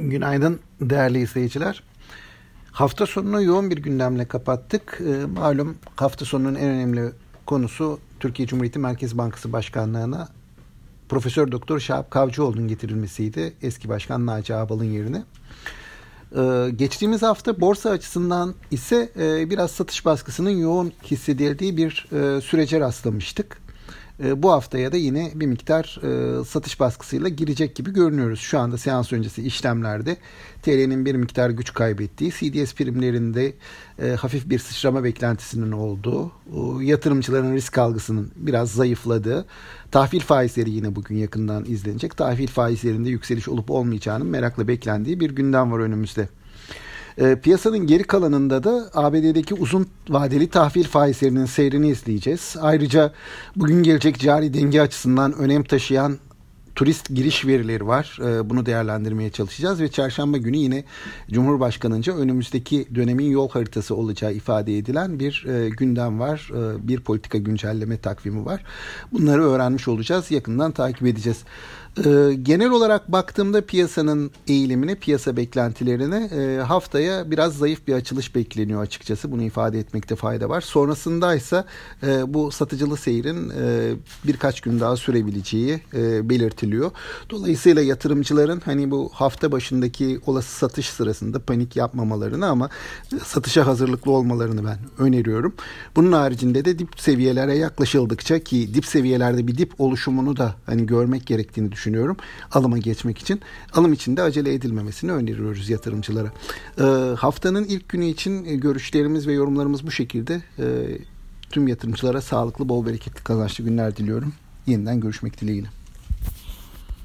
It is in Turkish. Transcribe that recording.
Günaydın değerli izleyiciler. Hafta sonunu yoğun bir gündemle kapattık. E, malum hafta sonunun en önemli konusu Türkiye Cumhuriyeti Merkez Bankası Başkanlığı'na Profesör Doktor Şahap Kavcıoğlu'nun getirilmesiydi. Eski Başkan Naci Ağbal'ın yerine. Ee, geçtiğimiz hafta borsa açısından ise e, biraz satış baskısının yoğun hissedildiği bir e, sürece rastlamıştık. E, bu haftaya da yine bir miktar e, satış baskısıyla girecek gibi görünüyoruz. Şu anda seans öncesi işlemlerde TL'nin bir miktar güç kaybettiği, CDS primlerinde e, hafif bir sıçrama beklentisinin olduğu, yatırımcıların risk algısının biraz zayıfladığı, tahvil faizleri yine bugün yakından izlenecek. Tahvil faizlerinde yükseliş olup olmayacağının merakla beklendiği bir gündem var önümüzde. E, piyasanın geri kalanında da ABD'deki uzun vadeli tahvil faizlerinin seyrini izleyeceğiz. Ayrıca bugün gelecek cari denge açısından önem taşıyan turist giriş verileri var. Ee, bunu değerlendirmeye çalışacağız ve çarşamba günü yine Cumhurbaşkanı'nca önümüzdeki dönemin yol haritası olacağı ifade edilen bir e, gündem var. E, bir politika güncelleme takvimi var. Bunları öğrenmiş olacağız. Yakından takip edeceğiz. E, genel olarak baktığımda piyasanın eğilimine, piyasa beklentilerine haftaya biraz zayıf bir açılış bekleniyor açıkçası. Bunu ifade etmekte fayda var. Sonrasında ise bu satıcılı seyrin birkaç gün daha sürebileceği belirtiliyor belirtiliyor. Dolayısıyla yatırımcıların hani bu hafta başındaki olası satış sırasında panik yapmamalarını ama satışa hazırlıklı olmalarını ben öneriyorum. Bunun haricinde de dip seviyelere yaklaşıldıkça ki dip seviyelerde bir dip oluşumunu da hani görmek gerektiğini düşünüyorum. Alıma geçmek için. Alım için de acele edilmemesini öneriyoruz yatırımcılara. Ee, haftanın ilk günü için görüşlerimiz ve yorumlarımız bu şekilde. Ee, tüm yatırımcılara sağlıklı, bol bereketli, kazançlı günler diliyorum. Yeniden görüşmek dileğiyle.